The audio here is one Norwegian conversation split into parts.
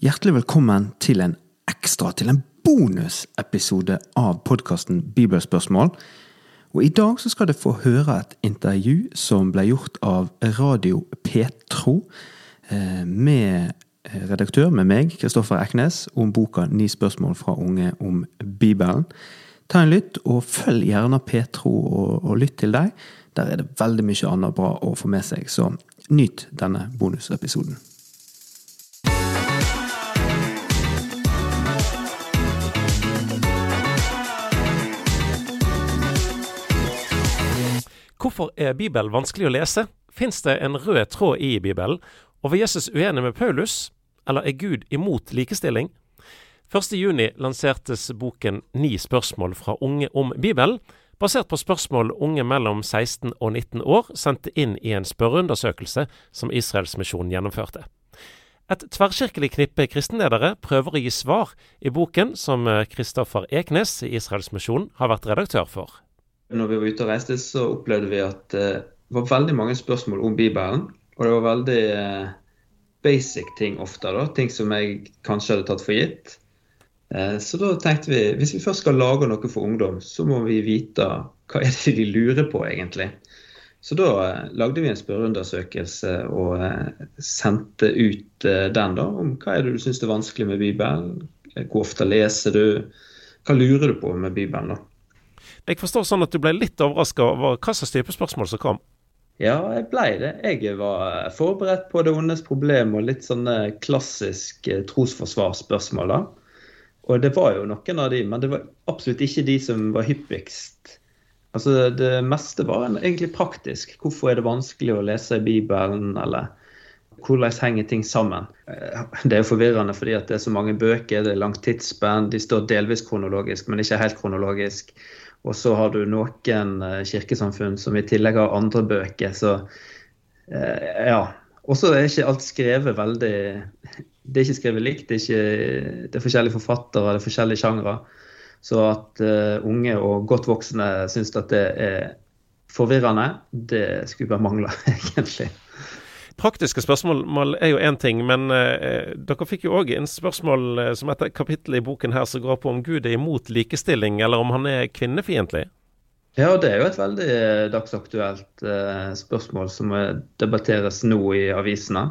Hjertelig velkommen til en ekstra, til en bonusepisode av podkasten Bibelspørsmål. Og I dag så skal dere få høre et intervju som ble gjort av Radio Petro eh, med redaktør, med meg, Kristoffer Eknes, om boka 'Ni spørsmål fra unge om Bibelen'. Ta en lytt, og følg gjerne Petro og, og lytt til deg. Der er det veldig mye annet bra å få med seg, så nyt denne bonusepisoden. Hvorfor er Bibelen vanskelig å lese? Fins det en rød tråd i Bibelen? Og var Jesus uenig med Paulus? Eller er Gud imot likestilling? 1.6 lansertes boken Ni spørsmål fra unge om Bibelen, basert på spørsmål unge mellom 16 og 19 år sendte inn i en spørreundersøkelse som Israelsmisjonen gjennomførte. Et tverrkirkelig knippe kristenledere prøver å gi svar i boken som Kristoffer Eknes i Israelsmisjonen har vært redaktør for. Når vi var ute og reiste, så opplevde vi at det var veldig mange spørsmål om Bibelen. Og det var veldig eh, basic ting ofte, da, ting som jeg kanskje hadde tatt for gitt. Eh, så da tenkte vi hvis vi først skal lage noe for ungdom, så må vi vite hva er det de lurer på egentlig. Så da eh, lagde vi en spørreundersøkelse og sendte ut den da, om hva er det du syns er vanskelig med Bibelen, hvor ofte leser du, hva lurer du på med Bibelen. da. Jeg forstår sånn at du ble litt overraska over hva slags type spørsmål som kom? Ja, jeg ble det. Jeg var forberedt på det ondes problem og litt sånne klassiske trosforsvarsspørsmål. da. Og det var jo noen av de, men det var absolutt ikke de som var hyppigst. Altså, Det meste var egentlig praktisk. Hvorfor er det vanskelig å lese i Bibelen, eller hvordan henger ting sammen? Det er jo forvirrende fordi det er så mange bøker, det er langt tidsspenn, de står delvis kronologisk, men ikke helt kronologisk. Og så har du noen eh, kirkesamfunn som i tillegg har andre bøker. Så eh, ja. Og så er ikke alt skrevet veldig Det er ikke skrevet likt. Det er, ikke, det er forskjellige forfattere, det er forskjellige sjangre. Så at uh, unge og godt voksne syns at det er forvirrende, det skulle bare mangle, egentlig. Praktiske spørsmål er jo én ting, men eh, dere fikk jo òg en spørsmål eh, som etter kapittel i boken her som går på om Gud er imot likestilling, eller om han er kvinnefiendtlig? Ja, det er jo et veldig eh, dagsaktuelt eh, spørsmål som debatteres nå i avisene.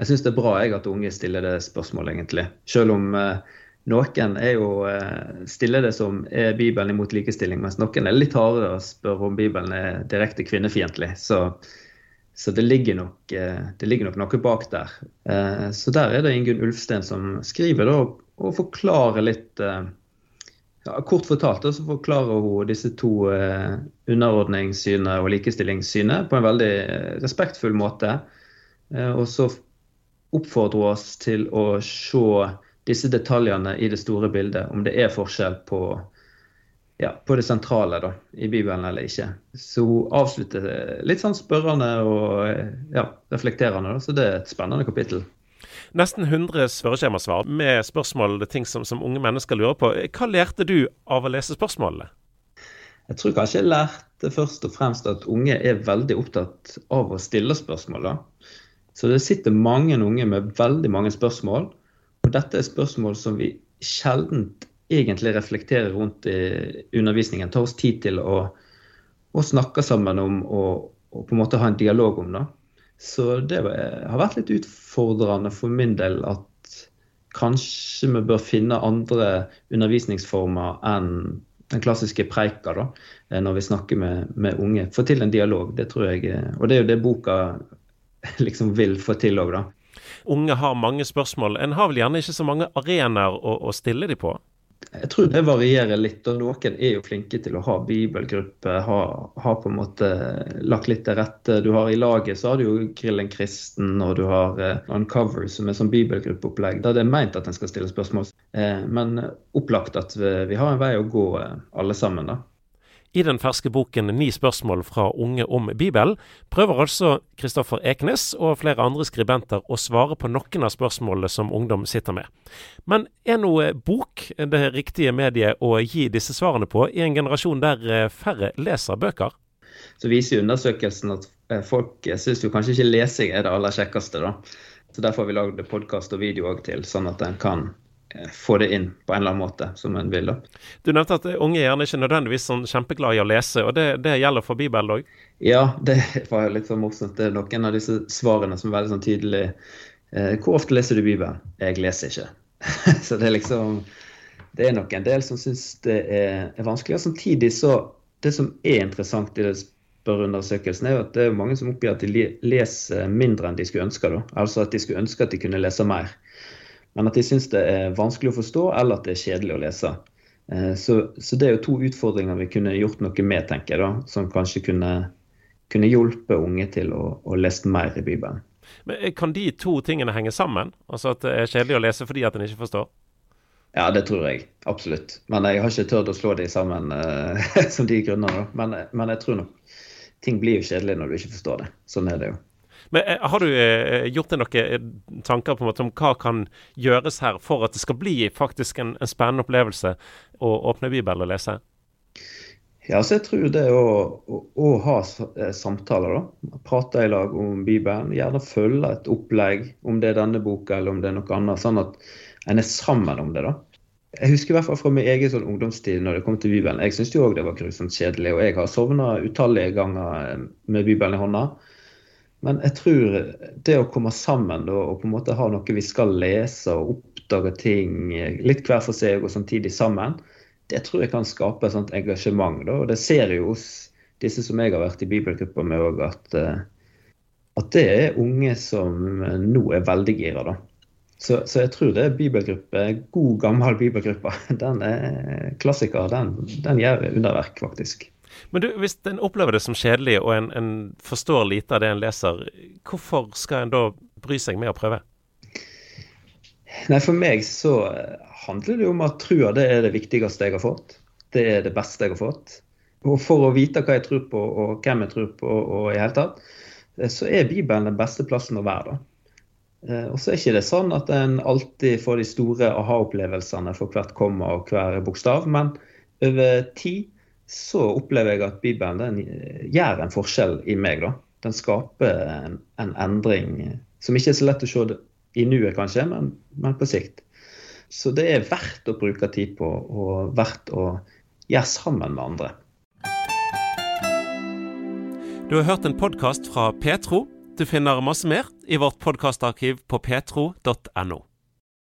Jeg syns det er bra jeg at unge stiller det spørsmålet, egentlig. Selv om eh, noen er jo, eh, stiller det som er Bibelen imot likestilling, mens noen er litt hardere og spør om Bibelen er direkte kvinnefiendtlig. Så så det ligger, nok, eh, det ligger nok, noe bak der. Eh, så der er det Ingunn Ulfsten som skriver da, og forklarer litt eh, ja, Kort fortalt så forklarer hun disse to underordningssynet og likestillingssynet på en veldig respektfull måte. Og så oppfordrer hun oss til å se disse detaljene i det store bildet. Om det er forskjell på ja, på det sentrale da, i Bibelen eller ikke. Så hun avslutter litt sånn spørrende og ja, reflekterende, da, så det er et spennende kapittel. Nesten 100 spørreskjemasvar med spørsmål ting som, som, unge mennesker lurer på. Hva lærte du av å lese spørsmålene? Jeg tror kanskje jeg lærte først og fremst at unge er veldig opptatt av å stille spørsmål. Da. Så det sitter mange unge med veldig mange spørsmål. Og dette er spørsmål som vi sjelden egentlig reflektere rundt i undervisningen. Ta oss tid til å, å snakke sammen om og, og, på en måte ha en dialog om det. Så det har vært litt utfordrende for min del at kanskje vi bør finne andre undervisningsformer enn den klassiske preika da, når vi snakker med, med, unge. Få til en dialog, det tror jeg. Og det er jo det boka liksom vil få til òg, da. Unge har mange spørsmål. En har vel gjerne ikke så mange arenaer å, å stille dem på? Jeg tror det varierer litt. og Noen er jo flinke til å ha bibelgruppe, ha, ha på en måte lagt litt til rette. Du har I laget så har du jo Grillen kristen, og du har uh, Uncover, som er sånn bibelgruppeopplegg. Der det er meint at en skal stille spørsmål. Eh, men opplagt at vi, vi, har en vei å gå, uh, alle sammen. da. I den ferske boken 'Ni spørsmål fra unge om Bibelen' prøver altså Kristoffer Eknes og flere andre skribenter å svare på noen av spørsmålene som ungdom sitter med. Men er noe bok det riktige mediet å gi disse svarene på i en generasjon der eh, færre leser bøker? Så viser undersøkelsen at eh, folk syns jo kanskje ikke lesing er det aller kjekkeste, da. Så Derfor har vi lagd podkast og video òg til, sånn at en kan eh, få det inn på en eller annen måte, som en vil. da. Du nevnte at unge gjerne ikke nødvendigvis sånn kjempeglad i å lese, og det, det gjelder for Bibelen òg? Ja, det var litt sånn morsomt. Det er noen av disse svarene som er veldig sånn tydelig Eh, hvor ofte leser du Bibelen? Jeg leser ikke. så det er liksom Det er nok en del som syns det er, er vanskelig. Og samtidig så Det som er interessant i det spørreundersøkelsen, er jo at det er mange som oppgir at de leser mindre enn de skulle ønske. Da. Altså at de skulle ønske at de kunne lese mer. Men at de syns det er vanskelig å forstå, eller at det er kjedelig å lese. Eh, så, så, det er jo to utfordringer vi kunne gjort noe med, tenker jeg, da, som kanskje kunne, kunne hjulpe unge til å, å lese mer i Bibelen. Men eh, Kan de to tingene henge sammen? Altså at det er kjedelig å lese fordi at en ikke forstår? Ja, det tror jeg. Absolutt. Men jeg har ikke turt å slå de sammen uh, som de grunner. Men, men jeg tror nok ting blir jo kjedelig når du ikke forstår det. Sånn er det jo. Men eh, Har du eh, gjort deg noen tanker på en måte om hva kan gjøres her for at det skal bli faktisk en, en spennende opplevelse å åpne Bibelen og lese? Ja, så jeg tror det å, å, å ha samtaler, da. Prate i lag om Bibelen. Gjerne følge et opplegg, om det er denne boka eller om det er noe annet. Sånn at en er sammen om det. da. Jeg husker i hvert fall fra min egen sånn ungdomstid når det kom til Bibelen. Jeg syntes jo òg det var grusomt kjedelig, og jeg har sovna utallige ganger eh, med Bibelen i hånda. Men jeg tror det å komme sammen da, og på en måte ha noe vi skal lese og oppdage ting litt hver for seg og samtidig sammen, det tror jeg kan skape et sånt engasjement. Da. Og det ser jo hos disse som jeg har vært i bibelgruppa med òg, at, eh, at det er unge som nå er veldig gira. Så, så, jeg tror det er bibelgruppe, god, gammel bibelgruppe. Den er klassiker. Den, den gjør underverk, faktisk. Men du, hvis en opplever det som kjedelig, og en, en, forstår lite av det en leser, hvorfor skal en da bry seg med å prøve? Nei, For meg så handler det om at trua det er det viktigste jeg har fått. Det er det beste jeg har fått. Og for å vite hva jeg tror på, og hvem jeg tror på, og i hele tatt, så er Bibelen den beste plassen å være. da. Eh, og så er ikke det sånn at en alltid får de store aha-opplevelsene for hvert komma og hver bokstav, men over tid så opplever jeg at Bibelen eh, gjør en forskjell i meg. da. Den skaper en, en endring som ikke er så lett å se i nuet, kanskje, men, men, på sikt. Så det er verdt å bruke tid på, og verdt å gjøre sammen med andre. Du har hørt en podkast fra Petro. Du finner masse mer i vårt podkastarkiv på petro.no.